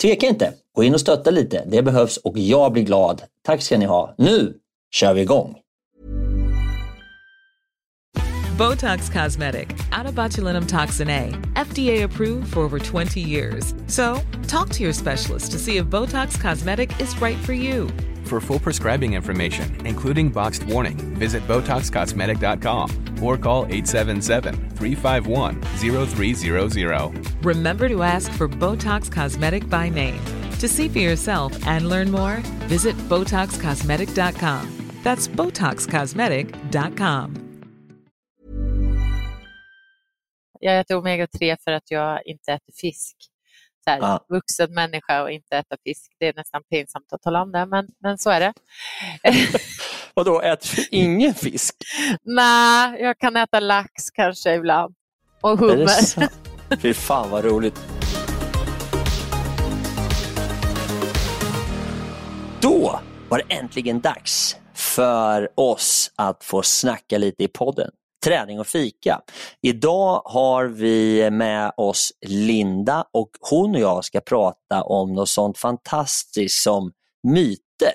tveka inte. Gå in och stötta lite. Det behövs och jag blir glad. Tack ska ni ha. Nu kör vi igång! Botox Cosmetic, Atobatulinum toxin A, FDA approved for over 20 years. So, talk to your specialist to see if Botox Cosmetic is right for you. For full prescribing information, including boxed warning, visit BotoxCosmetic.com or call 877-351-0300. Remember to ask for Botox Cosmetic by name. To see for yourself and learn more, visit BotoxCosmetic.com. That's BotoxCosmetic.com. Jag äter omega-3 för att jag inte äter fisk. Så här, ah. Vuxen människa och inte äta fisk, det är nästan pinsamt att tala om det, men, men så är det. Vadå, äter du ingen fisk? Nej, jag kan äta lax kanske ibland. Och hummer. Fy fan vad roligt. Då var det äntligen dags för oss att få snacka lite i podden. Träning och fika. Idag har vi med oss Linda och hon och jag ska prata om något sånt fantastiskt som myter.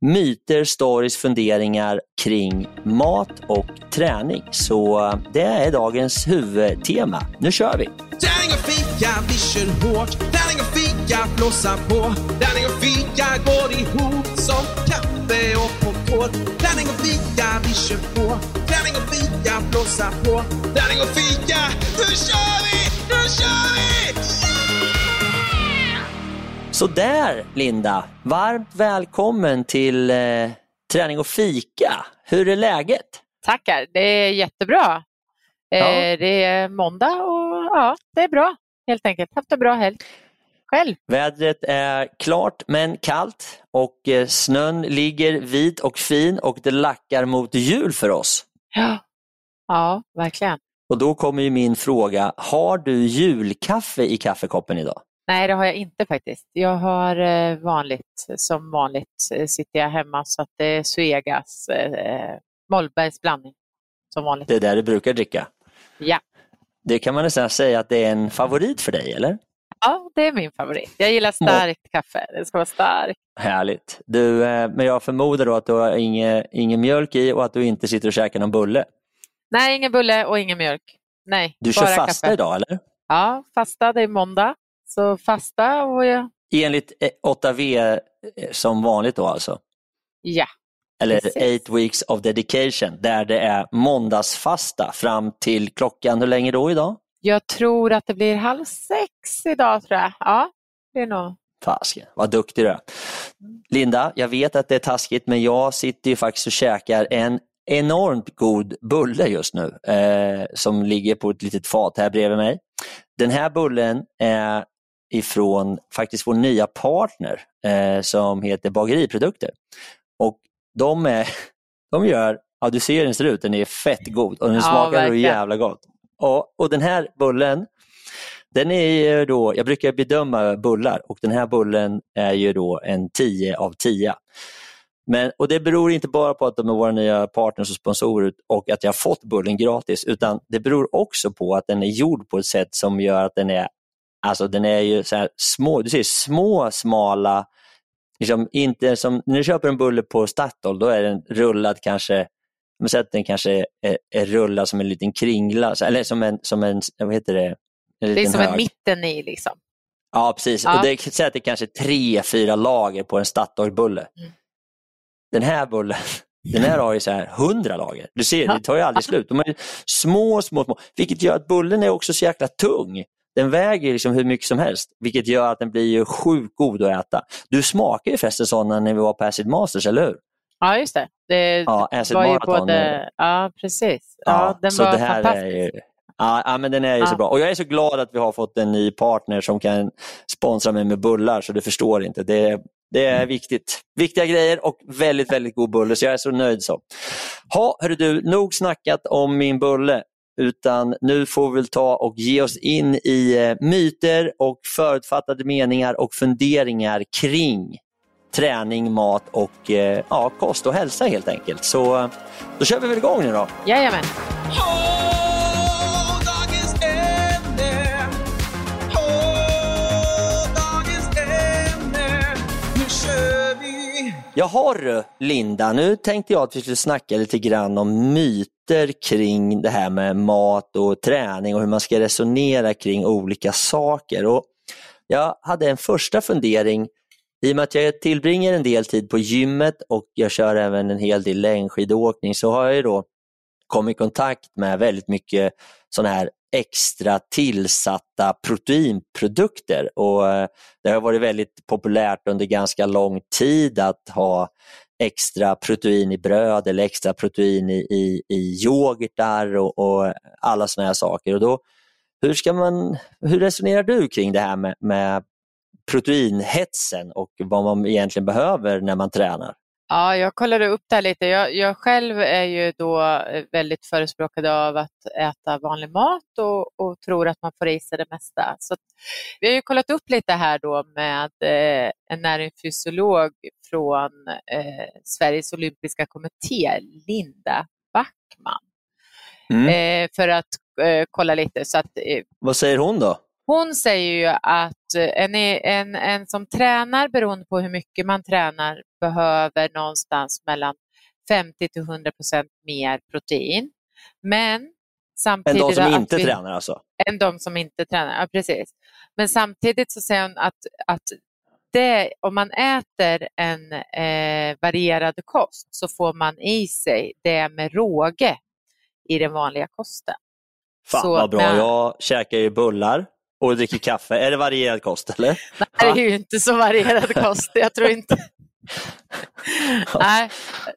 Myter, stories, funderingar kring mat och träning. Så det är dagens huvudtema. Nu kör vi! Träning och fika, vi kör hårt. Träning och fika, blåsa på. Träning och fika går ihop som kaffe och popcorn. Träning och fika, vi kör på. Träning och fika, blåsa på. Träning och fika, nu kör vi! Nu kör vi! Yeah! Så där, Linda. Varmt välkommen till eh, Träning och fika. Hur är läget? Tackar, det är jättebra. Ja. Eh, det är måndag och ja, det är bra helt enkelt. Haft en bra helg. Själv? Vädret är klart men kallt och eh, snön ligger vit och fin och det lackar mot jul för oss. Ja, ja verkligen. Och då kommer ju min fråga, har du julkaffe i kaffekoppen idag? Nej, det har jag inte faktiskt. Jag har eh, vanligt, som vanligt sitter jag hemma så att det är Suegas eh, Mollbergs blandning. Som vanligt. Det är där du brukar dricka? Ja. Det kan man nästan säga att det är en favorit för dig, eller? Ja, det är min favorit. Jag gillar starkt Må kaffe. Det ska vara starkt. Härligt. Du, eh, men jag förmodar då att du har ingen, ingen mjölk i och att du inte sitter och käkar någon bulle? Nej, ingen bulle och ingen mjölk. Nej, Du kör fasta kaffe. idag, eller? Ja, fasta. Det är måndag. Så fasta och... Jag... Enligt 8V eh, eh, som vanligt då alltså? Ja. Eller Precis. Eight Weeks of Dedication, där det är måndagsfasta fram till klockan, hur länge då idag? Jag tror att det blir halv sex idag tror jag. Ja, det är nog. Fasken, vad duktig du är. Linda, jag vet att det är taskigt men jag sitter ju faktiskt och käkar en enormt god bulle just nu eh, som ligger på ett litet fat här bredvid mig. Den här bullen är ifrån faktiskt vår nya partner eh, som heter Bageriprodukter. Och de, är, de gör, ja du ser hur den ser ut, den är fett god och den ja, smakar så jävla gott. Ja, och den här bullen, den är ju då, jag brukar bedöma bullar och den här bullen är ju då en 10 av 10. Men, och Det beror inte bara på att de är våra nya partners och sponsorer och att jag fått bullen gratis utan det beror också på att den är gjord på ett sätt som gör att den är Alltså den är ju så små, du ser små smala liksom inte som, när du köper en bulle på Statoil då är den rullad kanske, man säger att den kanske är, är rullad som en liten kringla, eller som en, som en vad heter det? En det är som hög. en mitten i liksom. Ja precis, ja. och det, säg att det är kanske tre, fyra lager på en Statoil-bulle. Mm. Den här bullen, Den här har ju så här 100 lager. Du ser, det tar ju aldrig slut. De är små, små, små. Vilket gör att bullen är också så jäkla tung. Den väger liksom hur mycket som helst, vilket gör att den blir ju sjukt god att äta. Du smakade ju förresten sådana när vi var på Acid Masters, eller hur? Ja, just det. Det Ja, Acid var ju både... Ja, precis. Ja, Ja, den så var det här fantastisk. är ju, ja, men den är ju så Ja. bra. Och jag är så glad att vi har fått en ny partner som kan sponsra mig med bullar, så du förstår inte. Det, det är viktigt. Viktiga grejer och väldigt, väldigt god bulle, så jag är så nöjd så. Ha, hörru du, nog snackat om min bulle, utan nu får vi väl ta och ge oss in i eh, myter och förutfattade meningar och funderingar kring träning, mat och eh, ja, kost och hälsa helt enkelt. Så eh, då kör vi väl igång nu då. Jajamän. Åh, dagens ämne. Åh, dagens ämne. Nu kör vi. Jaha du, Linda, nu tänkte jag att vi skulle snacka lite grann om myter kring det här med mat och träning och hur man ska resonera kring olika saker. Och jag hade en första fundering i och med att jag tillbringar en del tid på gymmet och jag kör även en hel del längdskidåkning så har jag då kommit i kontakt med väldigt mycket sådana här extra tillsatta proteinprodukter och eh, det har varit väldigt populärt under ganska lång tid att ha extra protein i bröd eller extra protein i, i, i yoghurtar och, och alla sådana här saker. Och då, hur, ska man, hur resonerar du kring det här med, med proteinhetsen och vad man egentligen behöver när man tränar? Ja, jag kollade upp det här lite. Jag, jag själv är ju då eh, väldigt förespråkad av att äta vanlig mat och, och tror att man får i sig det mesta. Så vi har ju kollat upp lite här då med eh, en näringsfysiolog från eh, Sveriges olympiska kommitté, Linda Backman, Mm. eh, för att eh, kolla lite. Så att, eh, Vad säger hon då? Hon säger ju att eh, en, en, en som tränar, beroende på hur mycket man tränar, behöver någonstans mellan 50 till 100 procent mer protein. Men Än samtidigt... de som inte vi, tränar alltså? Än de som inte tränar, ja precis. Men samtidigt så säger hon att, att det, om man äter en eh, varierad kost så får man i sig det med råge i den vanliga kosten. Fan Så vad bra, när- jag käkar ju bullar och dricker kaffe. Är det varierad kost eller? Det här är ju inte så varierad kost. Jag tror inte... Nej,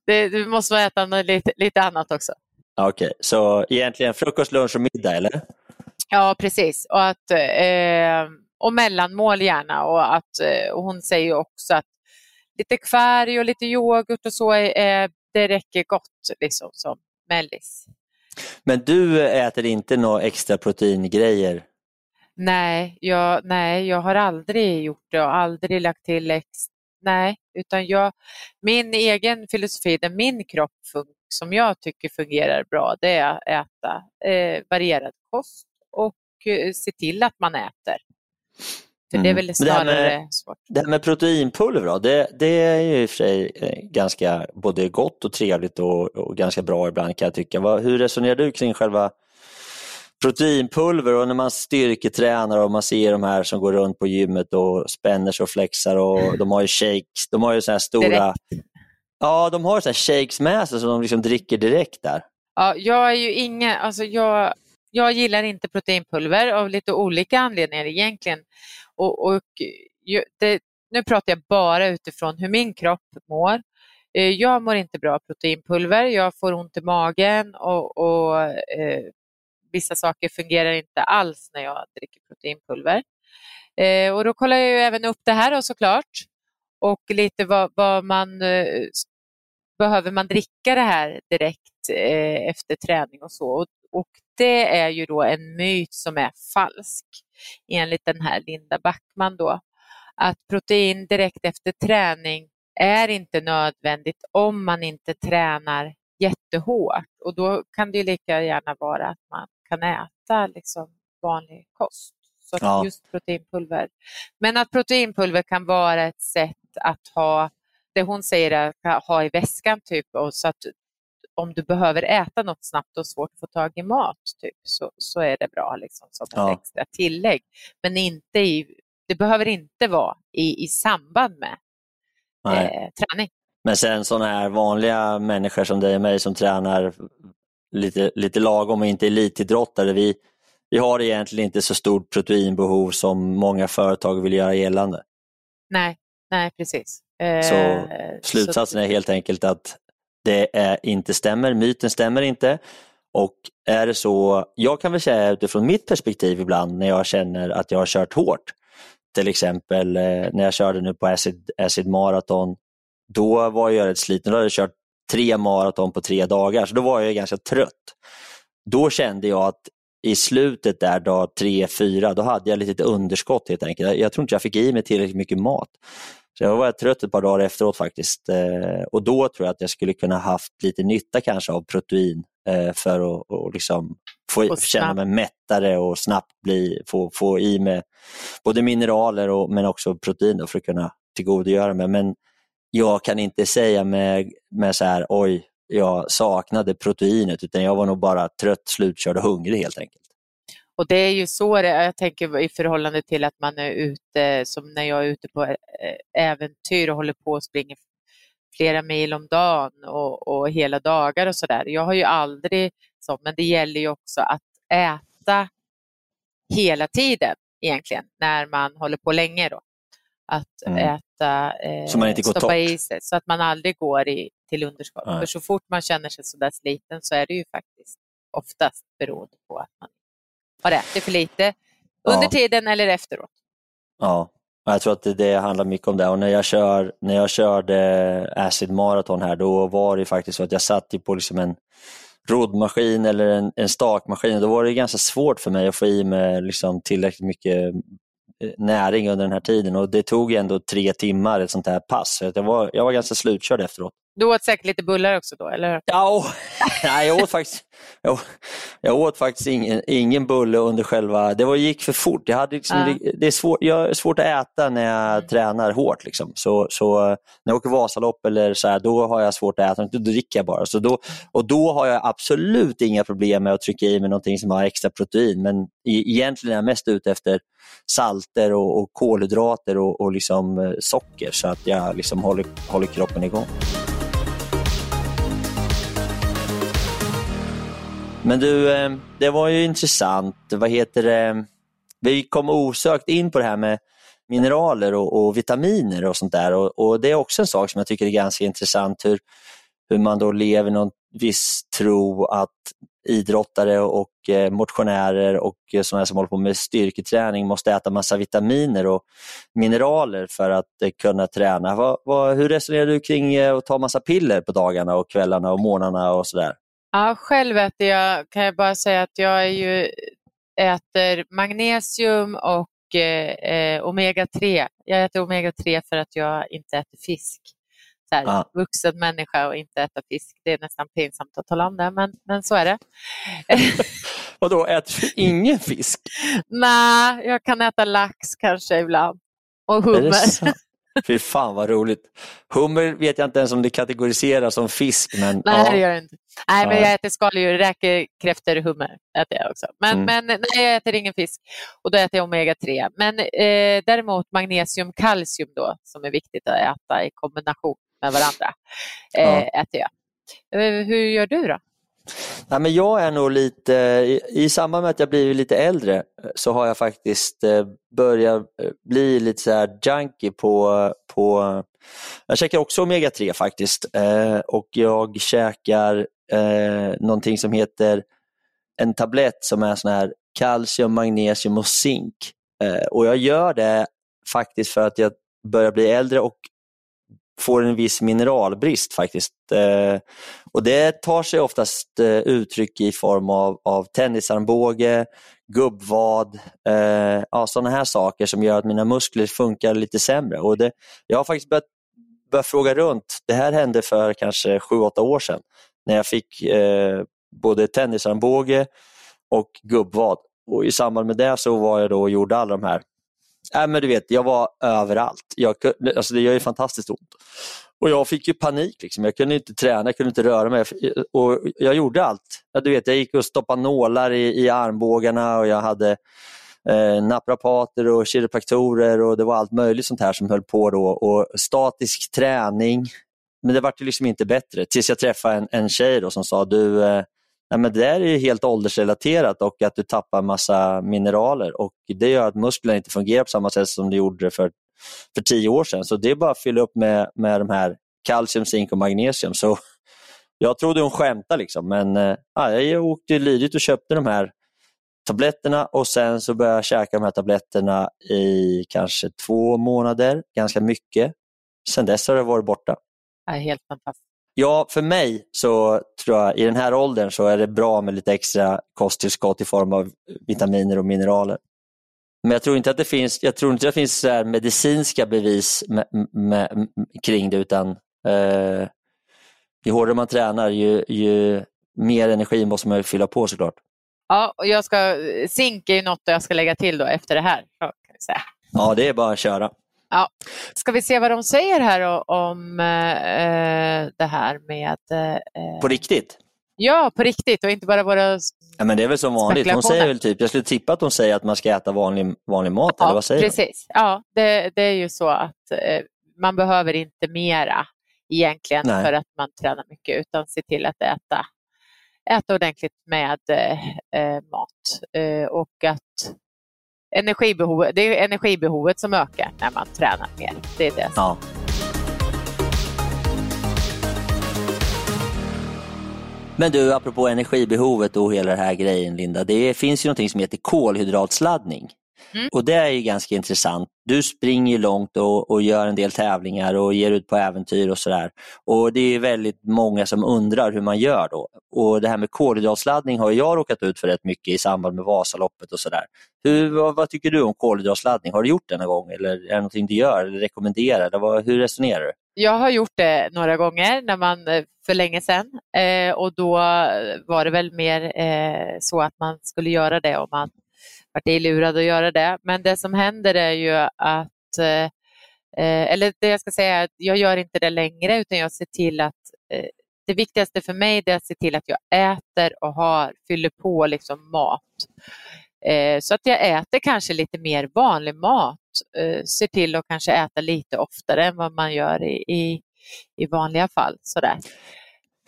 det, du måste äta något lite, lite annat också. Okej, så egentligen frukost, lunch och middag eller? Ja, precis. Och, att, eh, och mellanmål gärna. Och, att, eh, och hon säger också att lite kvarg och lite yoghurt och så, eh, det räcker gott liksom, som mellis. Men du äter inte några extra proteingrejer? Nej jag, nej, jag har aldrig gjort det och aldrig lagt till ex, Nej, utan jag, min egen filosofi, där min kropp som jag tycker fungerar bra, det är att äta eh, varierad kost och eh, se till att man äter. För det är Mm. väl Men det här snarare med- svårt. Det här med proteinpulver då, det, det är ju i och för sig eh, ganska både gott och trevligt och, och ganska bra ibland kan jag tycka. Vad, hur resonerar du kring själva proteinpulver och när man styrketränar och man ser de här som går runt på gymmet och spänner sig och flexar och de har ju shakes, de har ju så här stora Direkt. Ja, de har så här shakes med sig som de liksom dricker direkt där. Ja, jag är ju ingen, alltså jag, jag gillar inte proteinpulver av lite olika anledningar egentligen. Och, och det, nu pratar jag bara utifrån hur min kropp mår. Eh, Jag mår inte bra av proteinpulver, jag får ont i magen och, och eh, vissa saker fungerar inte alls när jag dricker proteinpulver. Eh, och då kollar jag ju även upp det här då, såklart och lite vad, vad man eh, behöver man dricka det här direkt eh, efter träning och så. Och, och det är ju då en myt som är falsk enligt den här Linda Backman då. Att protein direkt efter träning är inte nödvändigt om man inte tränar jättehårt och då kan det ju lika gärna vara att man kan äta liksom vanlig kost. Så Ja. just proteinpulver. Men att proteinpulver kan vara ett sätt att ha, det hon säger är att ha i väskan typ, och så att om du behöver äta något snabbt och svårt att få tag i mat typ, så, så är det bra liksom, som ett Ja. extra tillägg. Men inte i, det behöver inte vara i, i samband med eh, träning. Men sen sådana här vanliga människor som dig och mig som tränar lite, lite lagom och inte elitidrottare, vi, vi har egentligen inte så stort proteinbehov som många företag vill göra gällande. Nej, nej precis. Så Eh, slutsatsen är helt enkelt att det är, inte stämmer, myten stämmer inte. Och är det så, jag kan väl säga utifrån mitt perspektiv ibland när jag känner att jag har kört hårt, till exempel eh, när jag körde nu på Acid, Acid Marathon, då var jag rätt sliten, då hade jag kört tre maraton på tre dagar, så då var jag ganska trött. Då kände jag att i slutet där, dag tre, fyra, då hade jag lite underskott helt enkelt. Jag, jag tror inte jag fick i mig tillräckligt mycket mat. Så jag var trött ett par dagar efteråt faktiskt. Eh, och då tror jag att jag skulle kunna haft lite nytta kanske av protein eh, för att och liksom få, Och känna mig mättare och snabbt bli, få, få i mig både mineraler och, men också protein för att kunna tillgodogöra mig. Men jag kan inte säga med, med så här, oj, jag saknade proteinet, utan jag var nog bara trött, slutkörd och hungrig helt enkelt. Och det är ju så det jag tänker i förhållande till att man är ute, som när jag är ute på eh, äventyr och håller på och springer flera mil om dagen och, och hela dagar och sådär. Jag har ju aldrig så, men det gäller ju också att äta hela tiden egentligen när man håller på länge då. Att Mm. äta, eh, Så man inte går stoppa i sig så att man aldrig går i, till underskott. Nej. För så fort man känner sig sådär sliten så är det ju faktiskt oftast beroende på att man har ätit för lite under Ja. tiden eller efteråt. Ja, jag tror att det, det handlar mycket om det. Och när jag, kör, när jag körde Acid Marathon här, då var det faktiskt så att jag satt på liksom en roddmaskin eller en, en stakmaskin. Då var det ganska svårt för mig att få i mig liksom tillräckligt mycket eh, näring under den här tiden och det tog ändå tre timmar ett sånt här pass. Så jag, var, jag var ganska slutkörd efteråt. Du åt säkert lite bullar också då, eller hur? Ja, nej, jag åt faktiskt, jag, jag åt faktiskt ingen, ingen bulle under själva, det var, gick för fort. Jag, hade liksom, Ja. det, det är svårt, jag är svårt att äta när jag Mm. tränar hårt. Liksom. Så, så när jag åker Vasalopp eller så här, då har jag svårt att äta, då dricker jag bara. Så då, och då har jag absolut inga problem med att trycka i mig någonting som har extra protein. Men e- egentligen är jag mest ute efter salter och, och kolhydrater och, och liksom eh, socker så att jag liksom håller, håller kroppen igång. Men du, eh, det var ju intressant. Vad heter det? Vi kom osökt in på det här med mineraler och, och vitaminer och sånt där. Och, och Det är också en sak som jag tycker är ganska intressant. Hur, hur man då lever någon viss tro att idrottare och eh, motionärer och eh, sådana som håller på med styrketräning måste äta massa vitaminer och mineraler för att kunna träna. Vad, vad, hur resonerar du kring att ta massa piller på dagarna och kvällarna och morgnarna och sådär? Ja, själv äter jag, kan jag bara säga att jag är ju, äter magnesium och eh, eh, omega-3. Jag äter omega-3 för att jag inte äter fisk. Så här, Ah. Vuxen människa och inte äta fisk, det är nästan pinsamt att tala om det, men, men så är det. Vadå, äter du ingen fisk? Nej, jag kan äta lax kanske ibland. Och hummer. Fy fan vad roligt. Hummer vet jag inte ens om det kategoriseras som fisk. Men, Nej, ja. det gör det inte. Nej, men jag äter skaldjur, räkor, kräftor, hummer. Äter jag också. Men, Mm. men nej, jag äter ingen fisk och då äter jag omega-3. Men eh, däremot magnesium, kalcium då, som är viktigt att äta i kombination med varandra, eh, Ja. äter jag. Eh, hur gör du då? Nej, men jag är nog lite, i, i samband med att jag blivit lite äldre så har jag faktiskt eh, börjat eh, bli lite så här junkie på, på jag käkar också omega-3 faktiskt eh, och jag käkar eh, någonting som heter en tablett som är sån här kalcium, magnesium och zink. Eh, och jag gör det faktiskt för att jag börjar bli äldre och får en viss mineralbrist faktiskt. Eh, och Det tar sig oftast eh, uttryck i form av, av tennisarmbåge, gubbvad, eh, ja, sådana här saker som gör att mina muskler funkar lite sämre. Och det, jag har faktiskt börjat, börjat fråga runt. Det här hände för kanske sju åtta år sedan när jag fick eh, både tennisarmbåge och gubbvad. Och I samband med det så var jag då och gjorde alla de här äh, men du vet, jag var överallt. Jag, alltså det gör ju fantastiskt ont. Och jag fick ju panik. Liksom. Jag kunde inte träna, jag kunde inte röra mig. Och jag gjorde allt. Ja, du vet, jag gick och stoppade nålar i, i armbågarna och jag hade eh, naprapater och kiropraktorer och det var allt möjligt sånt här som höll på då. Och statisk träning men det vart ju liksom inte bättre tills jag träffade en, en tjej då som sa du, eh, nej, men det där är ju helt åldersrelaterat och att du tappar massa mineraler och det gör att musklerna inte fungerar på samma sätt som de gjorde för, för tio år sedan. Så det är bara att fylla upp med, med de här kalcium, zink och magnesium. Så jag trodde hon skämtade liksom, men äh, jag åkte lydigt och köpte de här tabletterna och sen så började jag käka de här tabletterna i kanske två månader, ganska mycket. Sen dess har det varit borta. Ja, helt fantastiskt. Ja, för mig så tror jag i den här åldern så är det bra med lite extra kosttillskott i form av vitaminer och mineraler. Men jag tror inte att det finns, jag tror inte det finns så medicinska bevis med, med, kring det utan eh, ju hårdare man tränar ju, ju mer energi måste man fylla på såklart. Ja, och jag ska, zink är ju något jag ska lägga till då efter det här. Ja, det är bara att köra. Ja. Ska vi se vad de säger här om eh, det här med... Eh, På riktigt? Ja, på riktigt och inte bara våra Ja, men det är väl som vanligt. Hon säger väl typ, jag skulle tippa att hon säger att man ska äta vanlig, vanlig mat, ja, eller vad säger precis. hon? Ja, det, det är ju så att eh, man behöver inte mera egentligen Nej. för att man tränar mycket utan se till att äta, äta ordentligt med eh, mat eh, och att energibehovet, det är energibehovet som ökar när man tränar mer. Det är det. Ja. Men du, apropå energibehovet och hela den här grejen Linda, det finns ju någonting som heter kolhydratsladdning. Mm. Och det är ju ganska intressant. Du springer långt och, och gör en del tävlingar och ger ut på äventyr och sådär. Och det är väldigt många som undrar hur man gör då. Och det här med kolhydratsladdning har jag råkat ut för rätt mycket i samband med Vasaloppet och sådär. Vad, vad tycker du om kolhydratsladdning? Har du gjort det någon gång eller är det någonting du gör eller rekommenderar? Vad, hur resonerar du? Jag har gjort det några gånger när man, eh, för länge sedan eh, och då var det väl mer eh, så att man skulle göra det om man vart lurad att göra det. Men det som händer är ju att, eh, eller det jag ska säga är att jag gör inte det längre utan jag ser till att eh, det viktigaste för mig är att se till att jag äter och har, fyller på liksom mat. Eh, så att jag äter kanske lite mer vanlig mat. Eh, ser till att kanske äta lite oftare än vad man gör i, i, i vanliga fall. Sådär.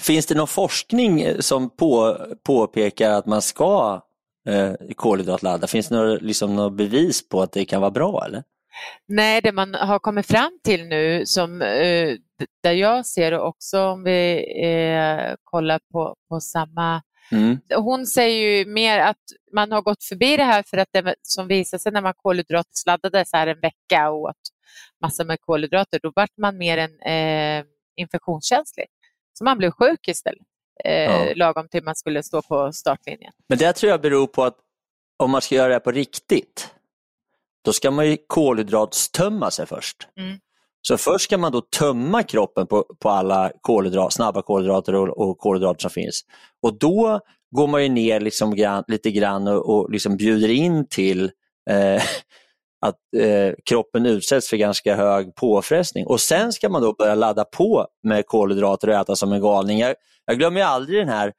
Finns det någon forskning som på, påpekar att man ska eh, kolhydratladda? Finns det några, liksom, några bevis på att det kan vara bra? eller? Nej, det man har kommit fram till nu, som, eh, där jag ser det också om vi eh, kollar på, på samma... Mm. Hon säger ju mer att man har gått förbi det här för att det som visade sig när man kolhydratsladdade så här en vecka och åt massor med kolhydrater, då vart man mer en eh, infektionskänslig. Så man blev sjuk istället, eh, Ja. lagom till man skulle stå på startlinjen. Men det tror jag beror på att om man ska göra det här på riktigt, då ska man ju kolhydratstömma sig först. Mm. Så först ska man då tömma kroppen på, på alla kolhydrat, snabba kolhydrater och, och kolhydrater som finns. Och då går man ju ner liksom grann, lite grann och, och liksom bjuder in till eh, att eh, kroppen utsätts för ganska hög påfrestning. Och sen ska man då börja ladda på med kolhydrater och äta som en galning. Jag, jag glömmer aldrig den här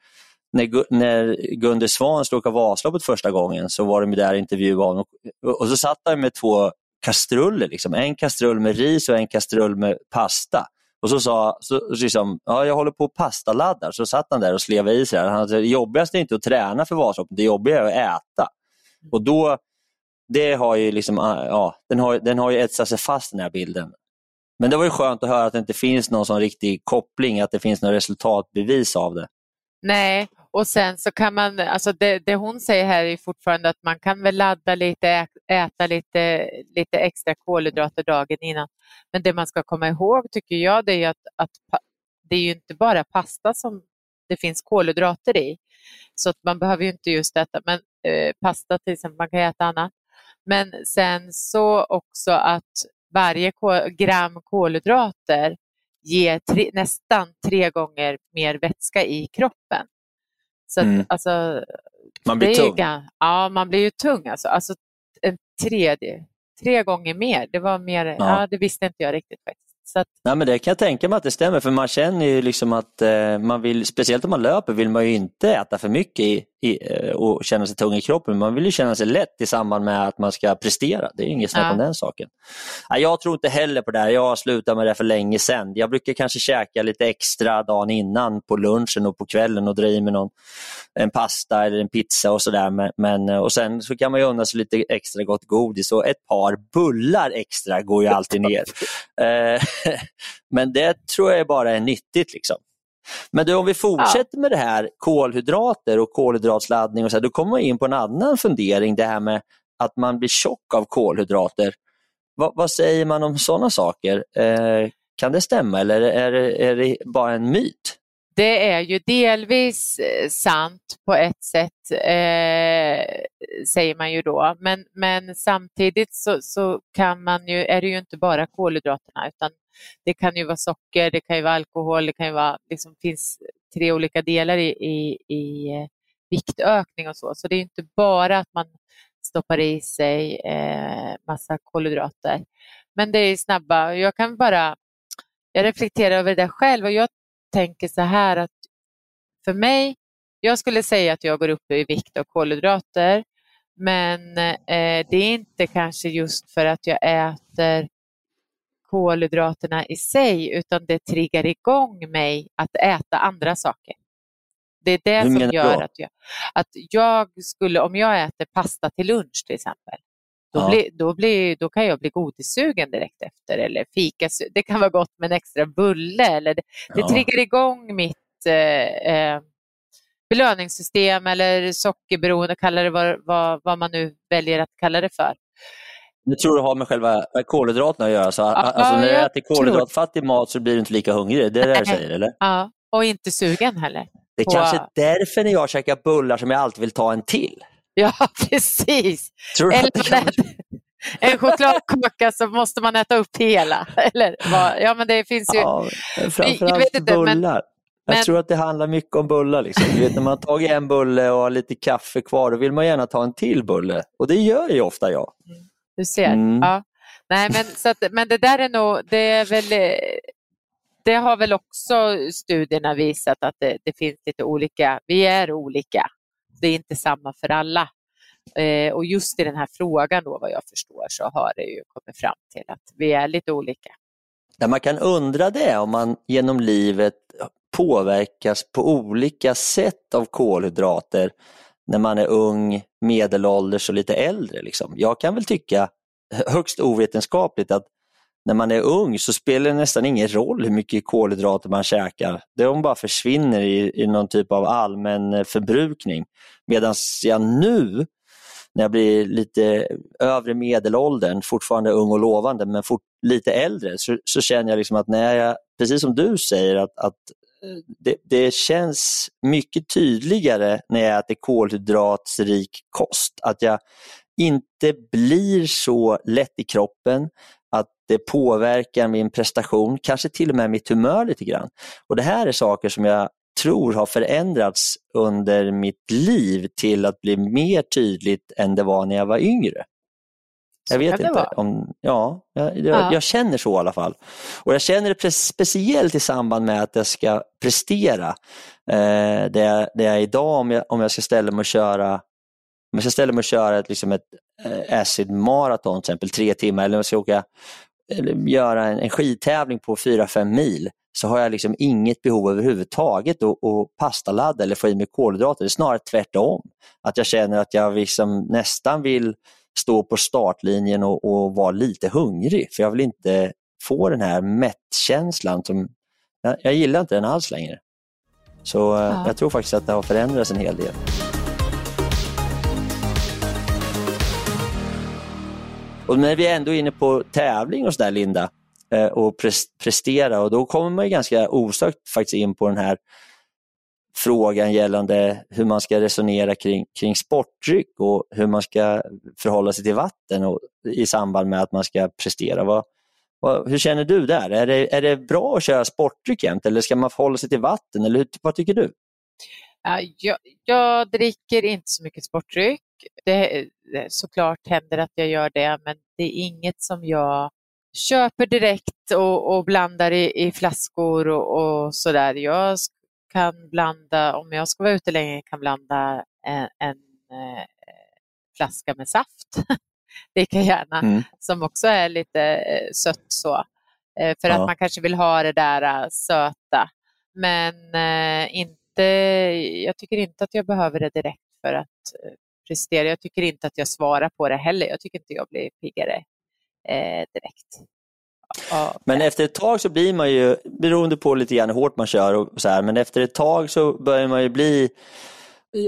när, när Gunde Svan skulle åka Vasaloppet första gången så var de där och intervjuade honom och, och så satt han med två kastruller, liksom. en kastrull med ris och en kastrull med pasta. Och så sa så, så liksom, ja, jag håller på och pastaladdar. Så satt han där och slevade i sig. det. Han sa, det jobbigaste är inte att träna för Vasaloppet, det jobbiga är att äta. Och då, det har ju liksom, ah, ja, den har, den har ju etsat sig fast den här bilden. Men det var ju skönt att höra att det inte finns någon sån riktig koppling, att det finns något resultatbevis av det. Nej, och sen så kan man, alltså det, det hon säger här är fortfarande att man kan väl ladda lite, äta lite, lite extra kolhydrater dagen innan. Men det man ska komma ihåg tycker jag det är att, att det är ju inte bara pasta som det finns kolhydrater i. Så att man behöver ju inte just äta men, eh, pasta till exempel, man kan äta annat. Men sen så också att varje gram kolhydrater ger tre, nästan tre gånger mer vätska i kroppen. Så att, Mm. alltså, Man blir är tung. gan- Ja, man blir ju tung. Alltså, alltså en tredje, tre gånger mer. Det var mer, ja. det visste inte jag riktigt faktiskt. Så att, Nej, men det kan jag tänka mig att det stämmer, för man känner ju liksom att eh, man vill, speciellt om man löper, vill man ju inte äta för mycket i, i, eh, och känna sig tung i kroppen. Man vill ju känna sig lätt i samband med att man ska prestera. Det är inget snack Ja. om den saken. Jag tror inte heller på det här. Jag har slutat med det för länge sedan. Jag brukar kanske käka lite extra dagen innan på lunchen och på kvällen och dra i mig någon, en pasta eller en pizza och sådär. Men, men, och sen så kan man ju unna sig lite extra gott godis och ett par bullar extra går ju alltid ner. Eh, men det tror jag bara är nyttigt. liksom. Men du, om vi fortsätter med det här kolhydrater och kolhydratsladdning, och så här, då kommer man in på en annan fundering, det här med att man blir tjock av kolhydrater. Vad, vad säger man om sådana saker? Eh, kan det stämma eller är det, är det bara en myt? Det är ju delvis eh, sant på ett sätt, eh, säger man ju då. Men, men samtidigt så, så kan man ju, är det ju inte bara kolhydraterna utan det kan ju vara socker, det kan ju vara alkohol, det kan ju vara, liksom finns tre olika delar i, i, i eh, viktökning och så. Så det är ju inte bara att man stoppar i sig eh, massa kolhydrater. Men det är snabba, jag kan bara, jag reflekterar över det där själv och jag tänker så här att för mig, jag skulle säga att jag går upp i vikt av kolhydrater, men eh, det är inte kanske just för att jag äter kolhydraterna i sig, utan det triggar igång mig att äta andra saker. Det är det Hur som gör då? att jag, att jag skulle, om jag äter pasta till lunch till exempel, då, Ja. blir, då, blir, då kan jag bli godissugen direkt efter eller fika. Det kan vara gott med en extra bulle. Eller det, det Ja. triggar igång mitt eh, eh, belöningssystem eller sockerberoende, kalla det vad, vad, vad man nu väljer att kalla det för. Du tror det har med själva kolhydraterna att göra? Så, alltså, när du äter kolhydratfattig mat så blir du inte lika hungrig? Det är det du säger eller? Ja, och inte sugen heller. Det är På- kanske är därför när jag käkar bullar som jag alltid vill ta en till. Ja, precis. Tror du Eller man äter en chokladkaka så måste man äta upp hela. Eller vad? Ja, men det finns ju... Ja, Jag framförallt vet inte, men- bullar. Jag men- tror att det handlar mycket om bullar. Liksom. Du vet, när man har tagit en bulle och har lite kaffe kvar, då vill man gärna ta en till bulle. Och det gör ju ofta jag. Du ser. Mm. Ja. Nej, men, så att, men det där är nog, det är väl, det har väl också studierna visat att det, det finns lite olika, vi är olika. Det är inte samma för alla. Eh, och just i den här frågan då vad jag förstår så har det ju kommit fram till att vi är lite olika. Där man kan undra det om man genom livet påverkas på olika sätt av kolhydrater när man är ung, medelålders och lite äldre. Liksom. Jag kan väl tycka högst ovetenskapligt att när man är ung så spelar det nästan ingen roll hur mycket kolhydrater man käkar. De bara försvinner i, i någon typ av allmän eh, förbrukning. Medan jag nu, när jag blir lite övre medelåldern, fortfarande ung och lovande, men fort, lite äldre, så, så känner jag liksom att när jag, precis som du säger, att, att eh, det, det känns mycket tydligare när jag äter kolhydratsrik kost. Att jag inte blir så lätt i kroppen, det påverkar min prestation, kanske till och med mitt humör lite grann. Och Det här är saker som jag tror har förändrats under mitt liv till att bli mer tydligt än det var när jag var yngre. Jag vet inte. vara. Om, ja, jag, jag, Ja. jag känner så i alla fall. Och Jag känner det speciellt i samband med att jag ska prestera. Eh, det, är, det är idag om jag, om jag ska ställa mig och köra om jag ska ställa mig och köra ett, liksom ett eh, acid maraton, till exempel tre timmar, eller om jag ska åka, göra en, en skidtävling på 4-5 mil, så har jag liksom inget behov överhuvudtaget att, att pastaladda eller få i mig kolhydrater. Det är snarare tvärtom. Att jag känner att jag liksom nästan vill stå på startlinjen och, och vara lite hungrig, för jag vill inte få den här mättkänslan. Som, jag, jag gillar inte den alls längre. Så eh, Ja. jag tror faktiskt att det har förändrats en hel del. Och när vi är ändå inne på tävling och sådär Linda, eh, och prestera och då kommer man ju ganska osökt faktiskt in på den här frågan gällande hur man ska resonera kring, kring sportdryck och hur man ska förhålla sig till vatten och, i samband med att man ska prestera. Vad, vad, hur känner du där? Är det, är det bra att köra sportdryck jämt eller ska man förhålla sig till vatten? Eller hur, vad tycker du? Jag, jag dricker inte så mycket sportdryck. Det, såklart händer att jag gör det, men det är inget som jag köper direkt och, och blandar i, i flaskor och, och sådär. Jag kan blanda, om jag ska vara ute länge, kan blanda en, en eh, flaska med saft. Lika gärna, Mm. som också är lite eh, sött så. Eh, för Ja. att man kanske vill ha det där söta. Men inte, jag tycker inte att jag behöver det direkt för att prestera. Jag tycker inte att jag svarar på det heller. Jag tycker inte jag blir piggare eh, direkt. av Men efter ett tag så blir man ju, beroende på lite grann hur hårt man kör och så här, men efter ett tag så börjar man ju bli,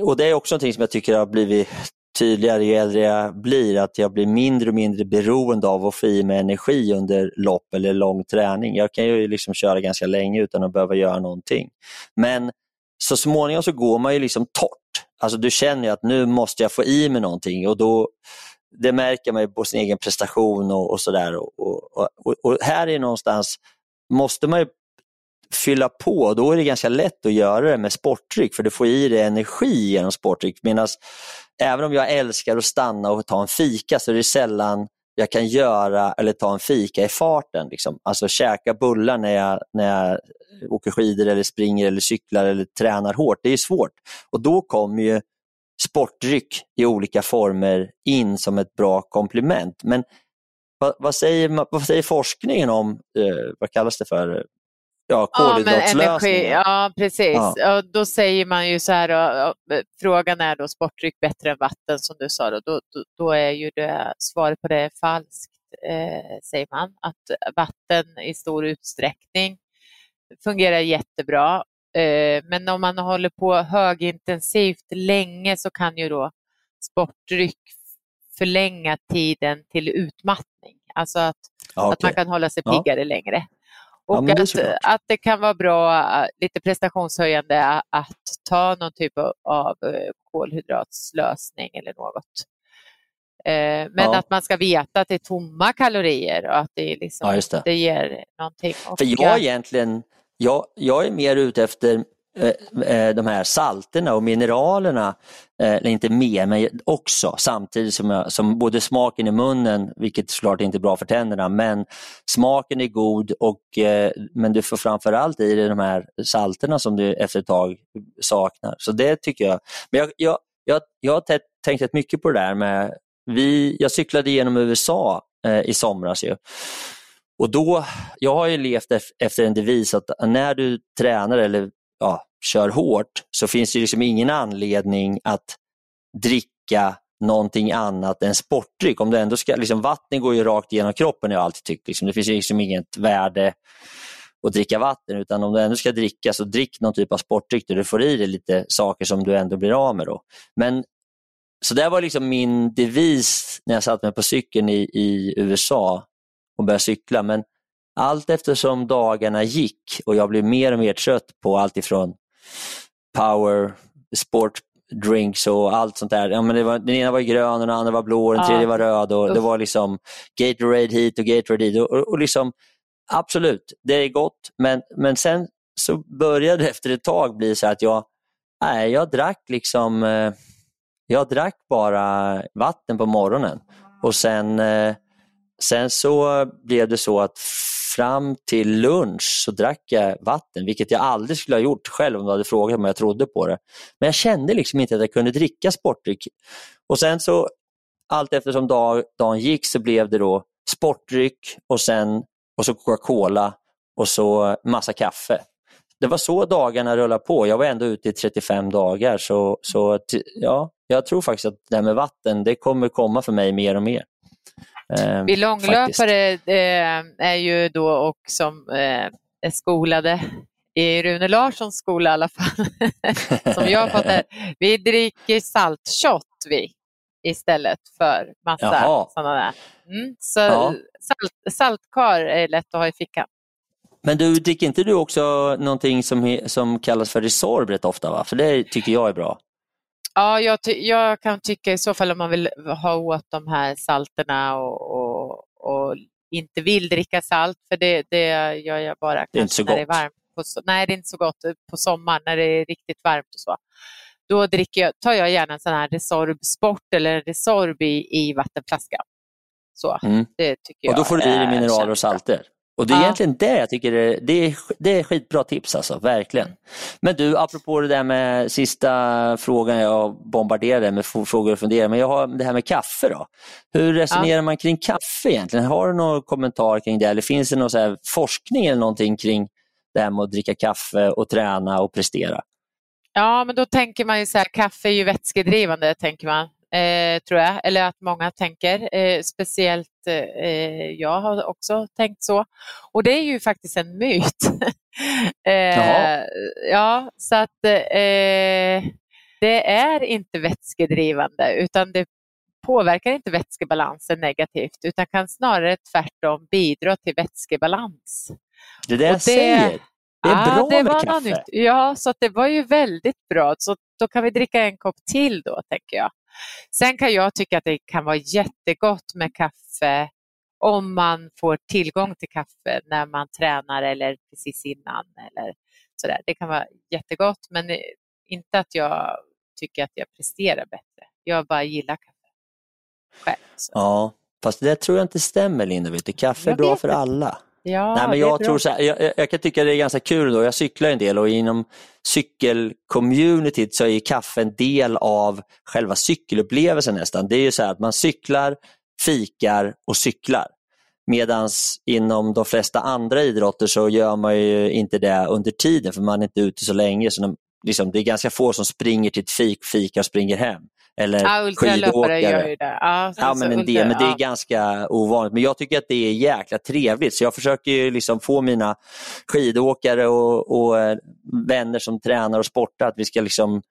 och det är också någonting som jag tycker har blivit tydligare ju äldre jag blir, att jag blir mindre och mindre beroende av att få i mig energi under lopp eller lång träning. Jag kan ju liksom köra ganska länge utan att behöva göra någonting. Men så småningom så går man ju liksom torrt. Alltså du känner ju att nu måste jag få i mig någonting och då det märker man ju på sin egen prestation och, och sådär. Och, och, och, och här är någonstans, måste man ju fylla på, då är det ganska lätt att göra det med sportdryck för du får i dig energi genom sportdryck. Medan även om jag älskar att stanna och ta en fika så är det sällan jag kan göra eller ta en fika i farten. Liksom. Alltså käka bullar när jag, när jag åker skidor eller springer eller cyklar eller tränar hårt. Det är svårt. Och då kommer ju sportdryck i olika former in som ett bra komplement. Men vad, vad, säger, vad säger forskningen om, eh, vad kallas det för, ja, Ja, men energi, kolhydratslösningen? ja precis. Ja. Ja. då säger man ju så här, då, ja, frågan är då sportdryck bättre än vatten som du sa, då, då, då- är ju det, svaret på det falskt, eh, säger man. Att vatten i stor utsträckning fungerar jättebra. Eh, men om man håller på högintensivt länge så kan ju då sportdryck förlänga tiden till utmattning. Alltså att Ja, att man kan hålla sig Ja. piggare längre. Ja, Och men det att, att det kan vara bra, äh, lite prestationshöjande att ta någon typ av, eh, kolhydratslösning eller något. Eh, Men Ja. att man ska veta att det är tomma kalorier och att det, liksom, Ja, det. det ger någonting. Och, För jag egentligen, jag, jag är mer ute efter eh, eh, de här salterna och mineralerna, eh, eller inte mer, men också samtidigt som, jag, som både smaken i munnen, vilket såklart inte är bra för tänderna, men smaken är god och eh, men du får framförallt i dig de här salterna som du efter ett tag saknar. Så det tycker jag. Men jag, jag, jag, jag har tänkt rätt mycket på det där med, vi, jag cyklade genom USA eh, i somras ju. Och då, jag har ju levt efter en devis att när du tränar eller ja, kör hårt så finns det liksom ingen anledning att dricka någonting annat än sportdryck. Om du ändå ska, liksom, vatten går ju rakt igenom kroppen har jag alltid tyckt. Liksom. Det finns ju liksom inget värde att dricka vatten utan om du ändå ska dricka så drick någon typ av sportdryck där du får i dig lite saker som du ändå blir av med. Då. Men så det var liksom min devis när jag satte mig på cykeln i, i USA och började cykla. Men allt eftersom dagarna gick och jag blev mer och mer trött på allt ifrån power, sportdrinks och allt sånt där. Ja, men var, den ena var grön, den andra var blå, och den Ja. tredje var röd och det var liksom Gatorade hit och Gatorade dit. Och, och, och liksom, absolut, det är gott. Men, men sen så började det efter ett tag bli så att jag, nej, jag drack liksom eh, jag drack bara vatten på morgonen och sen, eh, sen så blev det så att fram till lunch så drack jag vatten, vilket jag aldrig skulle ha gjort själv om du hade frågat om jag trodde på det. Men jag kände liksom inte att jag kunde dricka sportdryck. Och sen så allt eftersom dag, dagen gick så blev det då sportdryck och sen och så Coca-Cola och så massa kaffe. Det var så dagarna rullade på. Jag var ändå ute i 35 dagar så, så ja, jag tror faktiskt att det här med vatten det kommer komma för mig mer och mer. Eh, Vi långlöpare eh, är ju då och som eh, är skolade i Rune Larssons skola i alla fall, som jag det. Vi dricker saltshot vi istället för massa sådana där. Mm, så Ja. salt, saltkar är lätt att ha i fickan. Men du, dricker inte du också någonting som, som kallas för Resorb rätt ofta? Va? För det tycker jag är bra. Ja, jag, jag kan tycka i så fall om man vill ha åt de här salterna och, och, och inte vill dricka salt, för det, det gör jag bara Det när det är gott. varmt. På, nej, det är inte så gott på sommaren när det är riktigt varmt och så. Då dricker jag, tar jag gärna en sån här Resorb Sport eller en Resorb i, i vattenflaska. Så, Mm. det tycker Och då jag får du i dig mineraler och salter. Och det är Ja. egentligen det jag tycker är, det är, det är skitbra tips alltså, verkligen. Men du, apropå det där med sista frågan jag bombarderade med frågor och funderingar, men jag har det här med kaffe då. Hur resonerar man kring kaffe egentligen? Har du någon kommentar kring det eller finns det någon forskning eller någonting kring det här med att dricka kaffe och träna och prestera? Ja, men då tänker man ju så här, kaffe är ju vätskedrivande, tänker man, eh, tror jag. Eller att många tänker. Eh, speciellt eh, jag har också tänkt så. Och det är ju faktiskt en myt. Eh, ja, så att eh, det är inte vätskedrivande, utan det påverkar inte vätskebalansen negativt, utan kan snarare tvärtom bidra till vätskebalans. Det är det säger. Det är Ja, bra det med var något kaffe. nytt. Ja, så det var ju väldigt bra. Så då kan vi dricka en kopp till då, tänker jag. Sen kan jag tycka att det kan vara jättegott med kaffe om man får tillgång till kaffe när man tränar eller precis innan. Eller sådär. Det kan vara jättegott, men inte att jag tycker att jag presterar bättre. Jag bara gillar kaffe själv. Så. Ja, fast det tror jag inte stämmer Linda. Kaffe är Jag bra för inte. alla. Ja, Nej, men jag, bra. tror så här, jag, jag- kan tycka det är ganska kul då. Jag cyklar en del och inom cykelcommunityt så är kaffe en del av själva cykelupplevelsen nästan. Det är ju så här att man cyklar, fikar och cyklar. Medan inom de flesta andra idrotter så gör man ju inte det under tiden för man är inte ute så länge. Så de, liksom, det är ganska få som springer till ett fik, fikar och springer hem. Eller Ja, ultralöpare gör ju det. Ja, Ja, men en ultra- del, men det är ja. ganska ovanligt. Men jag tycker att det är jäkla trevligt så jag försöker liksom få mina skidåkare och, och eh, vänner som tränar och sportar att vi ska liksom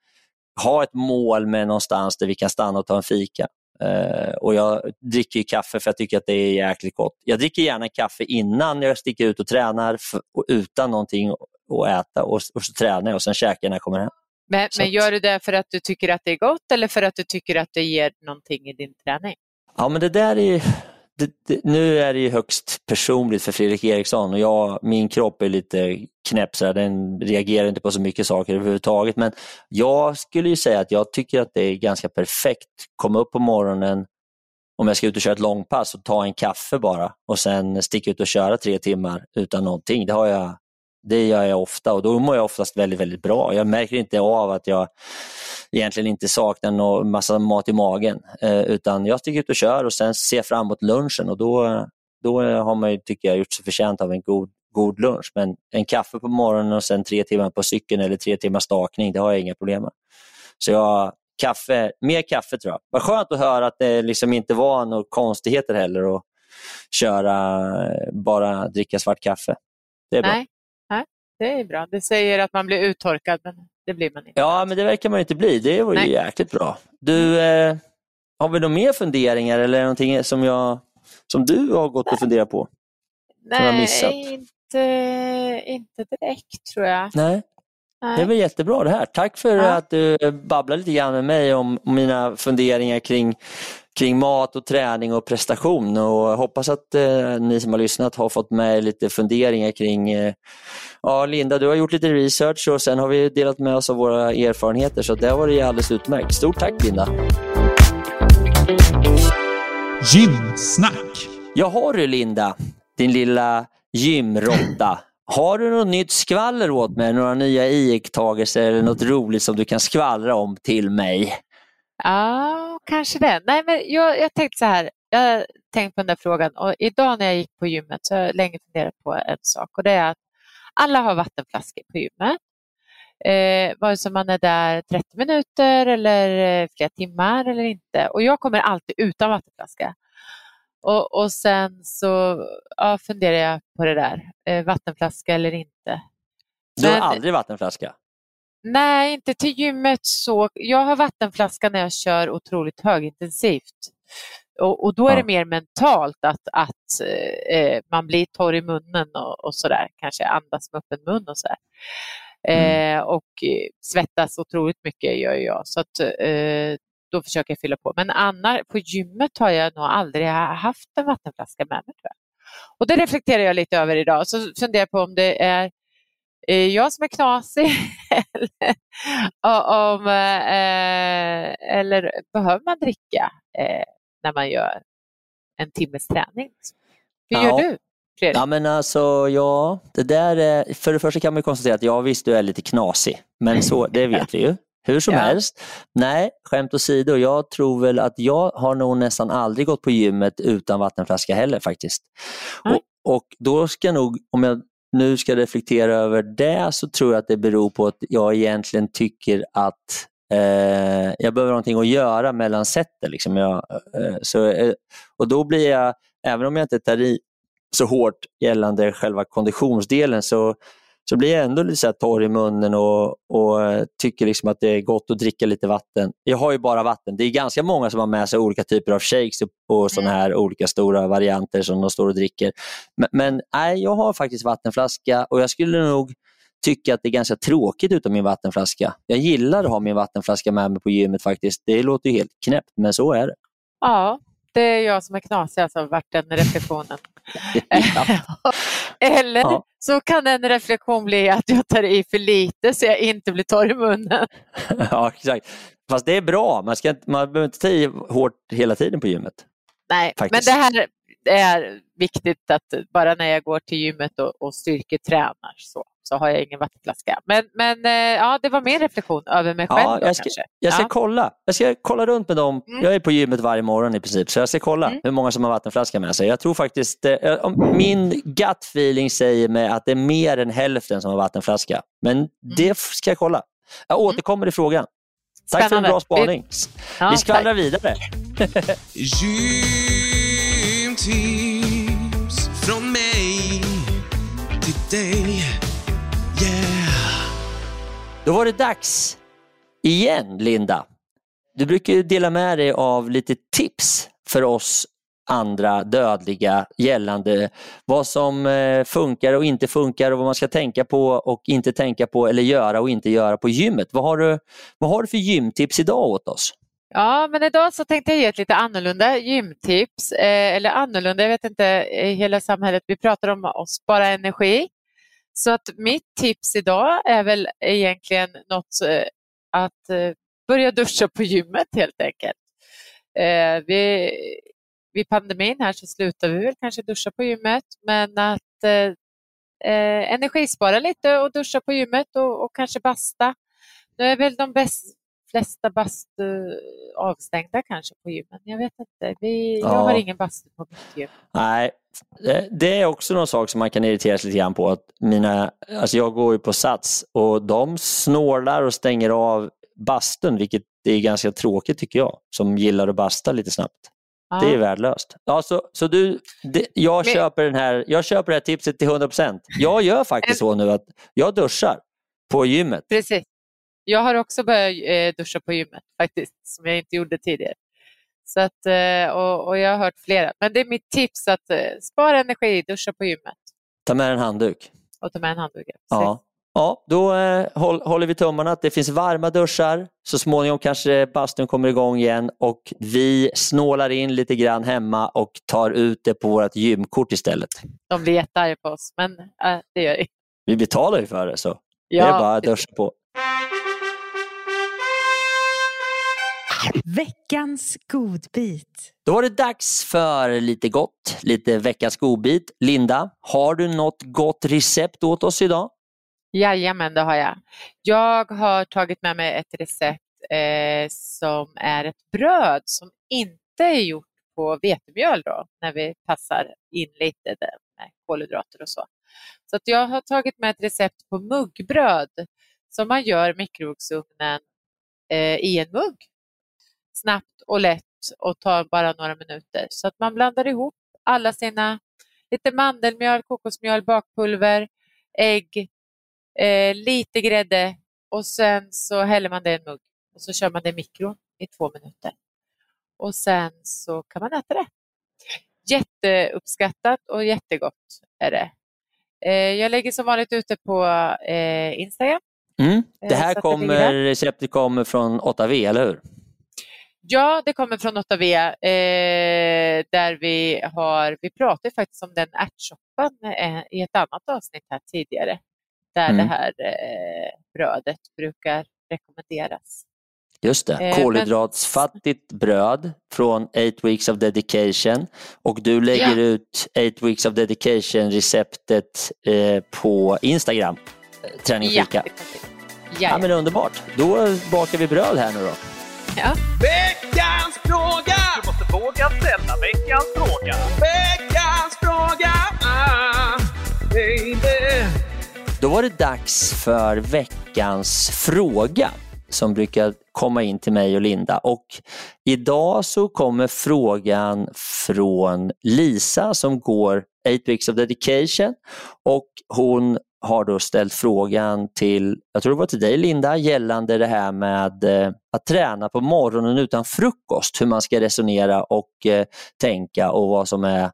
ha ett mål med någonstans där vi kan stanna och ta en fika. Eh, och jag dricker ju kaffe för jag tycker att det är jäkligt gott. Jag dricker gärna kaffe innan jag sticker ut och tränar f- och utan någonting att äta och, och så tränar jag och sen käkar jag när jag kommer hem. Men, men gör du det för att du tycker att det är gott eller för att du tycker att det ger någonting i din träning? Ja, men det där är ju, det, det, nu är det ju högst personligt för Fredrik Eriksson och jag, min kropp är lite knäpp, så den reagerar inte på så mycket saker överhuvudtaget. Men jag skulle ju säga att jag tycker att det är ganska perfekt. Komma upp på morgonen, om jag ska ut och köra ett långpass och ta en kaffe bara och sen sticka ut och köra tre timmar utan någonting. Det, har jag, det gör jag ofta och då mår jag oftast väldigt, väldigt bra. Jag märker inte av att jag egentligen inte saknar någon massa mat i magen eh, utan jag sticker ut och kör och sen ser jag fram emot lunchen och då, då har man ju, tycker jag, gjort sig förtjänt av en god, god lunch. Men en kaffe på morgonen och sen tre timmar på cykeln eller tre timmars stakning, det har jag inga problem med. Så jag, kaffe, mer kaffe tror jag. Vad skönt att höra att det liksom inte var några konstigheter heller att köra, eh, bara dricka svart kaffe. Det är bra. Nej, det är bra. Det säger att man blir uttorkad, men det blir man inte. Ja, men det verkar man inte bli. Det var ju Nej. jäkligt bra. Du, eh, har vi några mer funderingar eller någonting som, jag, som du har gått och funderat på? Nej, inte, inte direkt tror jag. Nej, det är Nej. väl jättebra det här. Tack för Ja. att du babblade lite grann med mig om mina funderingar kring, kring mat och träning och prestation. Och hoppas att eh, ni som har lyssnat har fått med lite funderingar kring eh, Ja, Linda, du har gjort lite research och sen har vi delat med oss av våra erfarenheter så det har varit alldeles utmärkt. Stort tack Linda! Gymsnack. Jag har du Linda, din lilla gymrotta. Har du något nytt skvaller åt mig? Några nya iakttagelser eller något roligt som du kan skvallra om till mig? Ja, kanske det. Nej, men jag, jag tänkte så här. Jag har tänkt på den där frågan och idag när jag gick på gymmet så har jag länge funderat på en sak och det är att alla har vattenflaskor på gymmet. Eh, vare sig man är där 30 minuter eller eh, flera timmar eller inte. Och jag kommer alltid utan vattenflaska. Och, och sen så ja, funderar jag på det där, eh, vattenflaska eller inte. Du har Men- aldrig vattenflaska? Nej, inte till gymmet så. Jag har vattenflaska när jag kör otroligt högintensivt. Och, och då är Ja. det mer mentalt att, att eh, man blir torr i munnen och, och sådär. Kanske andas med öppen mun och sådär. Eh, och eh, svettas otroligt mycket gör jag. Så att, eh, då försöker jag fylla på. Men annars, på gymmet har jag nog aldrig haft en vattenflaska med mig. Och det reflekterar jag lite över idag. Så funderar jag på om det är eh, jag som är knasig eller, om, eh, eller behöver man dricka eh, när man gör en timmes träning? Hur Ja. gör du? Fredrik? Ja men alltså, ja, det där är, för det första kan man konstatera att jag visst du är lite knasig, men så, det vet vi ju. Hur som Ja. helst, nej, skämt åsido, jag tror väl att jag har nog nästan aldrig gått på gymmet utan vattenflaska heller faktiskt. Nej. Och, och då ska nog, om jag nu ska reflektera över det, så tror jag att det beror på att jag egentligen tycker att eh, jag behöver någonting att göra mellan sätten. Liksom. Jag, eh, så, eh, och då blir jag, även om jag inte tar i så hårt gällande själva konditionsdelen så, så blir jag ändå lite så torr i munnen och, och eh, tycker liksom att det är gott att dricka lite vatten. Jag har ju bara vatten. Det är ganska många som har med sig olika typer av shakes och, och såna här olika stora varianter som de står och dricker. Men, men nej, jag har faktiskt vattenflaska och jag skulle nog tycka att det är ganska tråkigt utan min vattenflaska. Jag gillar att ha min vattenflaska med mig på gymmet faktiskt. Det låter ju helt knäppt, men så är det. Ja, det är jag som är knasig, alltså varit den reflektionen. Eller Ja. så kan en reflektion bli att jag tar i för lite så jag inte blir torr i munnen. ja, exakt. Fast det är bra. Man, ska, inte- man behöver inte ta i hårt hela tiden på gymmet. Nej, Faktiskt. men det här är viktigt att bara när jag går till gymmet och, och styrketränar så, så har jag ingen vattenflaska. Men, men eh, ja, det var min reflektion över mig själv Ja, jag ska, kanske. jag ska ja. kolla. Jag ska kolla runt med dem. Mm. Jag är på gymmet varje morgon i princip, så jag ska kolla Mm. hur många som har vattenflaska med sig. Jag tror faktiskt, eh, min gut feeling säger mig att det är mer än hälften som har vattenflaska. Men Mm. det ska jag kolla. Jag återkommer i frågan. Tack för en Spännande. bra spaning. Ja, Vi skvallrar vidare. tips från mig till dig. Yeah. Då var det dags igen, Linda. Du brukar ju dela med dig av lite tips för oss andra dödliga gällande vad som eh, funkar och inte funkar och vad man ska tänka på och inte tänka på eller göra och inte göra på gymmet. Vad har du, vad har du för gymtips idag åt oss? Ja, men idag så tänkte jag ge ett lite annorlunda gymtips. Eh, eller annorlunda, jag vet inte, i hela samhället. Vi pratar om att spara energi. Så att mitt tips idag är väl egentligen något eh, att eh, börja duscha på gymmet helt enkelt. Eh, vi, vid pandemin här så slutar vi väl kanske duscha på gymmet, men att eh, eh, energispara lite och duscha på gymmet och, och kanske basta. Nu är väl de bäst, flesta bastu avstängda kanske på gymmen. Jag vet inte. Vi, Jag Ja. har ingen bastu på mitt gym. Nej, det- det är också någon sak som man kan irritera sig lite grann på. Att mina, alltså jag går ju på Sats och de snålar och stänger av bastun, vilket är ganska tråkigt tycker jag, som gillar att basta lite snabbt. Ja. Det är värdelöst. Ja, så, så du, det, jag, Men- köper den här, jag köper det här tipset till 100%. Jag gör faktiskt så nu att jag duschar på gymmet. Precis. Jag har också börjat eh, duscha på gymmet faktiskt, som jag inte gjorde tidigare. Så att, eh, och, och jag har hört flera. Men det är mitt tips att eh, spara energi, duscha på gymmet Ta med en handduk. och ta med en handduk. Ja. Ja, då eh, håll, håller vi tummarna att det finns varma duschar. Så småningom kanske bastun kommer igång igen och vi snålar in lite grann hemma och tar ut det på vårt gymkort istället. De blir jättearga på oss, men äh, det gör det. Vi betalar ju för det så Ja, det är bara att duscha på. Veckans godbit. Då var det dags för lite gott, lite veckans godbit. Linda, har du något gott recept åt oss idag? Jajamän, det har jag. Jag har tagit med mig ett recept eh, som är ett bröd som inte är gjort på vetemjöl då, när vi passar in lite där med kolhydrater och så. Så att jag har tagit med ett recept på muggbröd som man gör i mikrovågsugnen eh, i en mugg. Snabbt och lätt och tar bara några minuter. Så att man blandar ihop alla sina, lite mandelmjöl, kokosmjöl, bakpulver, ägg, eh, lite grädde och sen så häller man det i en mugg och så kör man det i mikron i två minuter. Och sen så kan man äta det. Jätteuppskattat och jättegott är det. Eh, jag lägger som vanligt ute på eh, Instagram. Mm. Det Eh, här kommer, receptet kommer från 8V, eller hur? Ja, det kommer från 8V eh, där vi har, vi pratade faktiskt om den ärtsoppan eh, i ett annat avsnitt här tidigare. Där Mm. det här eh, brödet brukar rekommenderas. Just det, Eh, men- kolhydratsfattigt bröd från 8 weeks of dedication och du lägger Ja. ut 8 weeks of dedication receptet eh, på Instagram. Eh, Träning och Ja, fika. vi. Ja, Ja, men underbart, då bakar vi bröd här nu då. ja. Veckans fråga! Du måste våga ställa veckans fråga. Veckans fråga! Ah, baby. Då var det dags för veckans fråga som brukar komma in till mig och Linda. Och idag så kommer frågan från Lisa som går 8 weeks of dedication och hon har då ställt frågan till, jag tror det var till dig Linda, gällande det här med eh, att träna på morgonen utan frukost, hur man ska resonera och eh, tänka och vad som är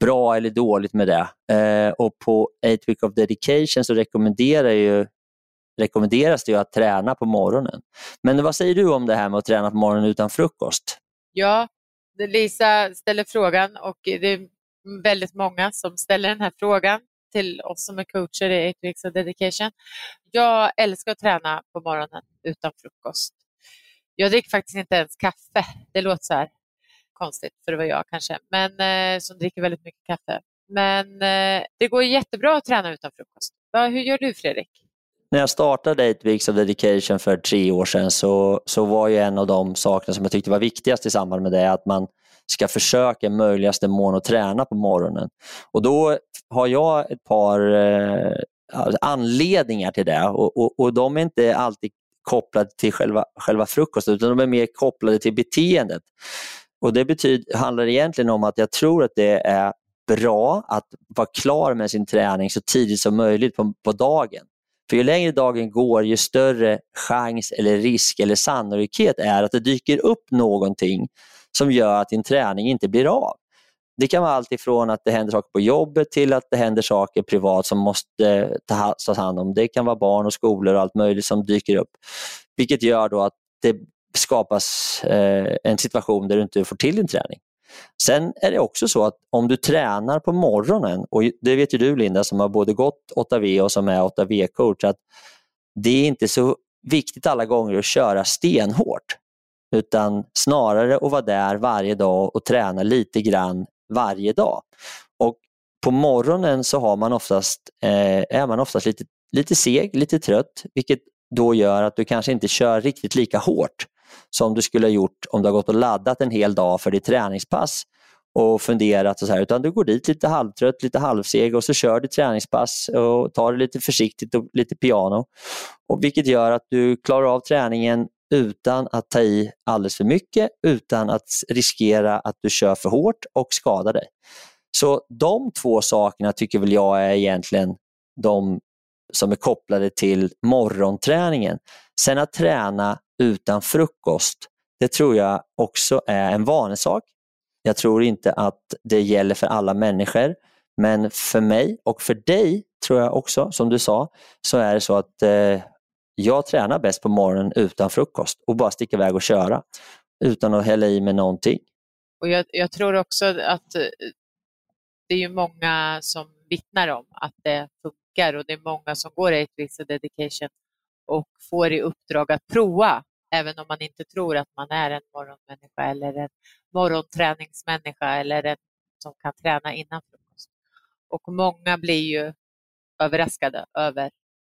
bra eller dåligt med det. Eh, och på 8 week of dedication så rekommenderar ju, rekommenderas det ju att träna på morgonen. Men vad säger du om det här med att träna på morgonen utan frukost? ja, Lisa ställer frågan och det är väldigt många som ställer den här frågan till oss som är coacher i 8 Weeks of Dedication. Jag älskar att träna på morgonen utan frukost. Jag dricker faktiskt inte ens kaffe. Det låter så här konstigt för det var jag kanske, men eh, som dricker väldigt mycket kaffe. Men eh, det går jättebra att träna utan frukost. Va, hur gör du Fredrik? När jag startade 8 weeks of dedication för tre år sedan så, så var ju en av de sakerna som jag tyckte var viktigast i samband med det att man ska försöka i möjligaste mån att träna på morgonen. Och då har jag ett par eh, anledningar till det och, och, och de är inte alltid kopplade till själva, själva frukosten utan de är mer kopplade till beteendet. Och Det betyder, handlar egentligen om att jag tror att det är bra att vara klar med sin träning så tidigt som möjligt på, på dagen. För ju längre dagen går, ju större chans eller risk eller sannolikhet är att det dyker upp någonting som gör att din träning inte blir av. Det kan vara allt ifrån att det händer saker på jobbet till att det händer saker privat som måste tas hand om. Det kan vara barn och skolor och allt möjligt som dyker upp. Vilket gör då att det skapas eh, en situation där du inte får till din träning. Sen är det också så att om du tränar på morgonen, och det vet ju du Linda som har både gått 8V och som är 8V-coach, att det är inte så viktigt alla gånger att köra stenhårt. Utan snarare att vara där varje dag och träna lite grann varje dag. Och På morgonen så har man oftast, eh, är man oftast lite, lite seg, lite trött, vilket då gör att du kanske inte kör riktigt lika hårt som du skulle ha gjort om du har gått och laddat en hel dag för ditt träningspass och funderat och så här, utan du går dit lite halvtrött, lite halvseg och så kör du träningspass och tar det lite försiktigt och lite piano. Och vilket gör att du klarar av träningen utan att ta i alldeles för mycket, utan att riskera att du kör för hårt och skadar dig. Så de två sakerna tycker väl jag är egentligen de som är kopplade till morgonträningen. Sen att träna utan frukost, det tror jag också är en vanesak. Jag tror inte att det gäller för alla människor, men för mig och för dig tror jag också, som du sa, så är det så att eh, jag tränar bäst på morgonen utan frukost och bara sticka iväg och köra utan att hälla i mig någonting. Och jag, jag tror också att eh, det är ju många som vittnar om att det funkar och det är många som går 8 weeks of dedication och får i uppdrag att prova, även om man inte tror att man är en morgonmänniska eller en morgonträningsmänniska eller en som kan träna innan frukost. Och många blir ju överraskade över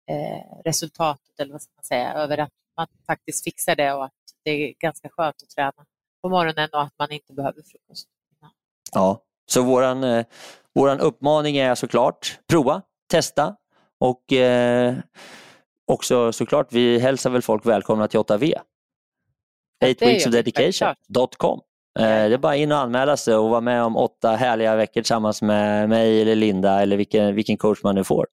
eh, resultatet, eller vad ska man säga, över att man faktiskt fixar det och att det är ganska skönt att träna på morgonen och att man inte behöver frukost. Ja, så våran, eh, våran uppmaning är såklart prova, testa och eh, också såklart vi hälsar väl folk välkomna till 8V. Ja, det gör vi, 8weeksofdedication.com. Eh, det är bara in och anmäla sig och vara med om åtta härliga veckor tillsammans med mig eller Linda eller vilken, vilken coach man nu får.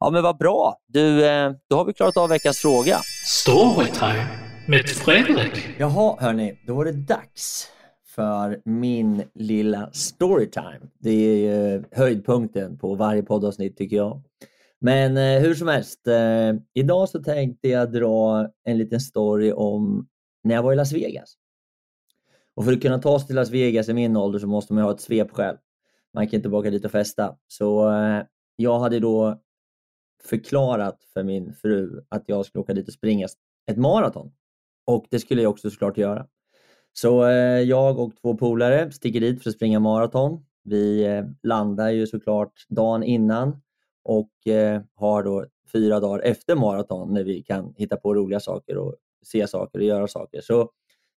Ja men vad bra, du, eh, då har vi klarat av veckans fråga. Storytime med Fredrik. Jaha hörni, då var det dags för min lilla storytime. Det är ju höjdpunkten på varje poddavsnitt tycker jag. Men eh, hur som helst, eh, idag så tänkte jag dra en liten story om när jag var i Las Vegas. Och för att kunna ta sig till Las Vegas i min ålder så måste man ha ett svepskäl. Man kan inte bara åka dit och festa. Så eh, jag hade då förklarat för min fru att jag skulle åka dit och springa ett maraton. Och det skulle jag också såklart göra. Så eh, jag och två polare sticker dit för att springa maraton. Vi eh, landar ju såklart dagen innan och eh, har då fyra dagar efter maraton när vi kan hitta på roliga saker och se saker och göra saker. Så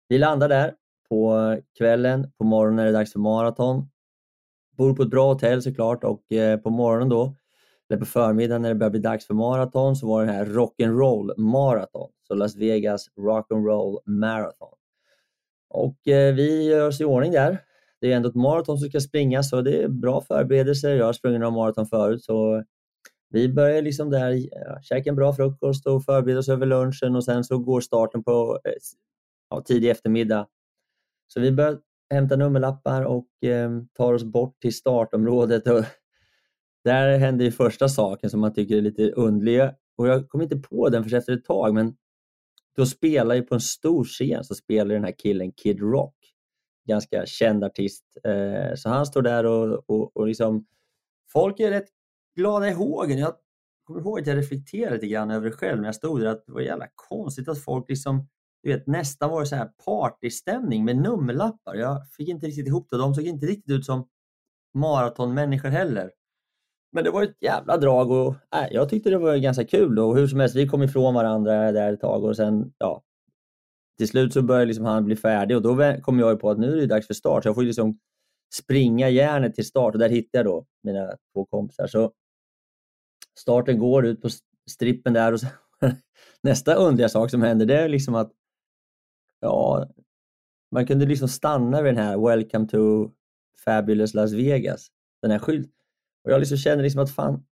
vi landar där på eh, kvällen. På morgonen är det dags för maraton. Bor på ett bra hotell såklart och eh, på morgonen då, eller på förmiddagen när det börjar bli dags för maraton så var det här rock'n'roll maraton. Så Las Vegas rock'n'roll marathon. Och eh, vi gör oss i ordning där. Det är ändå ett maraton som ska springas så det är bra förberedelser. Jag har sprungit några maraton förut så vi börjar liksom där, ja, käka en bra frukost och förbereda oss över lunchen och sen så går starten på eh, ja, tidig eftermiddag. Så vi börjar hämtar nummerlappar och eh, tar oss bort till startområdet. Och där händer ju första saken som man tycker är lite underlig. Och jag kom inte på den förrän efter ett tag, men då spelar ju på en stor scen så spelar den här killen Kid Rock. Ganska känd artist. Eh, så han står där och, och, och liksom, folk är rätt glada i hågen. Jag kommer ihåg att jag reflekterade lite grann över det själv när jag stod där. Att det var jävla konstigt att folk liksom, du vet, nästan var det så här partystämning med nummerlappar. Jag fick inte riktigt ihop det. De såg inte riktigt ut som maratonmänniskor heller. Men det var ett jävla drag och äh, jag tyckte det var ganska kul. Och hur som helst, vi kom ifrån varandra där ett tag och sen, ja, till slut så började liksom han bli färdig och då kom jag på att nu är det dags för start. Så jag får liksom springa järnet till start och där hittade jag då mina två kompisar. Så starten går ut på strippen där och nästa underliga sak som händer det är liksom att ja, man kunde liksom stanna vid den här Welcome to Fabulous Las Vegas, den här skylten. Och jag liksom känner liksom att fan,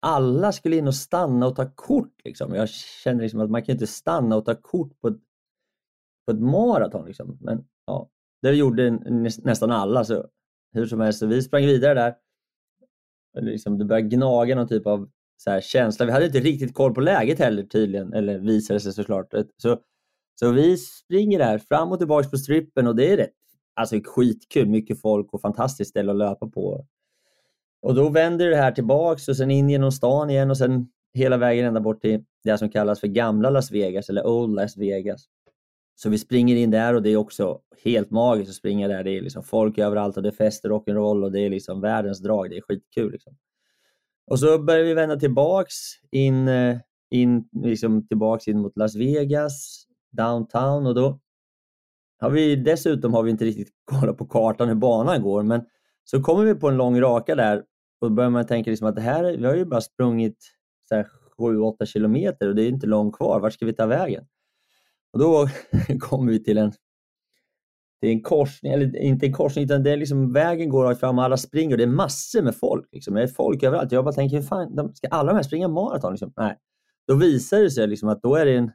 alla skulle in och stanna och ta kort. Liksom. Jag känner liksom att man kan inte stanna och ta kort på ett, på ett maraton. Liksom. Men ja, det gjorde nästan alla. Så hur som helst, så vi sprang vidare där. Liksom, det började gnaga någon typ av så här, känsla. Vi hade inte riktigt koll på läget heller tydligen, eller visade sig såklart. Så, så vi springer där fram och tillbaka på strippen och det är rätt alltså, skitkul. Mycket folk och fantastiskt ställe att löpa på. Och då vänder det här tillbaks och sen in genom stan igen och sen hela vägen ända bort till det som kallas för gamla Las Vegas eller Old Las Vegas. Så vi springer in där och det är också helt magiskt att springa där. Det är liksom folk överallt och det är fest och rock'n'roll och det är liksom världens drag. Det är skitkul. Liksom. Och så börjar vi vända tillbaks in, eh, in, liksom tillbaks in mot Las Vegas, downtown och då har vi dessutom har vi inte riktigt kollat på kartan hur banan går men så kommer vi på en lång raka där och då börjar man tänka liksom att det här, vi har ju bara sprungit 7-8 kilometer och det är inte långt kvar. Vart ska vi ta vägen? Och då kommer vi till en, till en korsning, eller inte en korsning, utan det är liksom, vägen går rakt fram och alla springer och det är massor med folk. Liksom. Det är folk överallt. Jag bara tänker, hur fan, de, ska alla de här springa maraton? Liksom? Nej. Då visar det sig liksom att då är det en,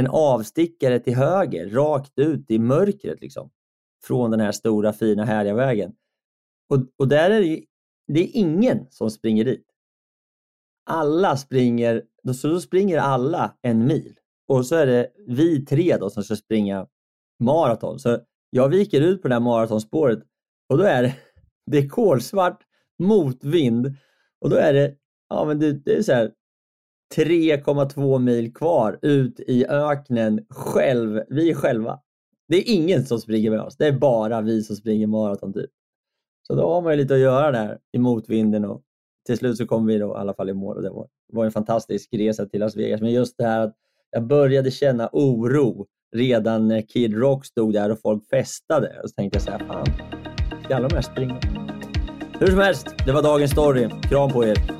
en avstickare till höger, rakt ut i mörkret. Liksom från den här stora fina härliga vägen. Och, och där är det, ju... det är ingen som springer dit. Alla springer, så då springer alla en mil och så är det vi tre då som ska springa maraton. Så jag viker ut på det här maratonspåret och då är det, det är kolsvart, motvind och då är det, ja men det, det är så här 3,2 mil kvar ut i öknen själv, vi själva. Det är ingen som springer med oss. Det är bara vi som springer maraton. Typ. Så då har man ju lite att göra där i motvinden och till slut så kom vi då i alla fall i mål. Och det var, var en fantastisk resa till Las Vegas. Men just det här att jag började känna oro redan när Kid Rock stod där och folk festade. Och så tänkte jag så här, fan, ska alla de här springa? Hur som helst, det var dagens story. Kram på er!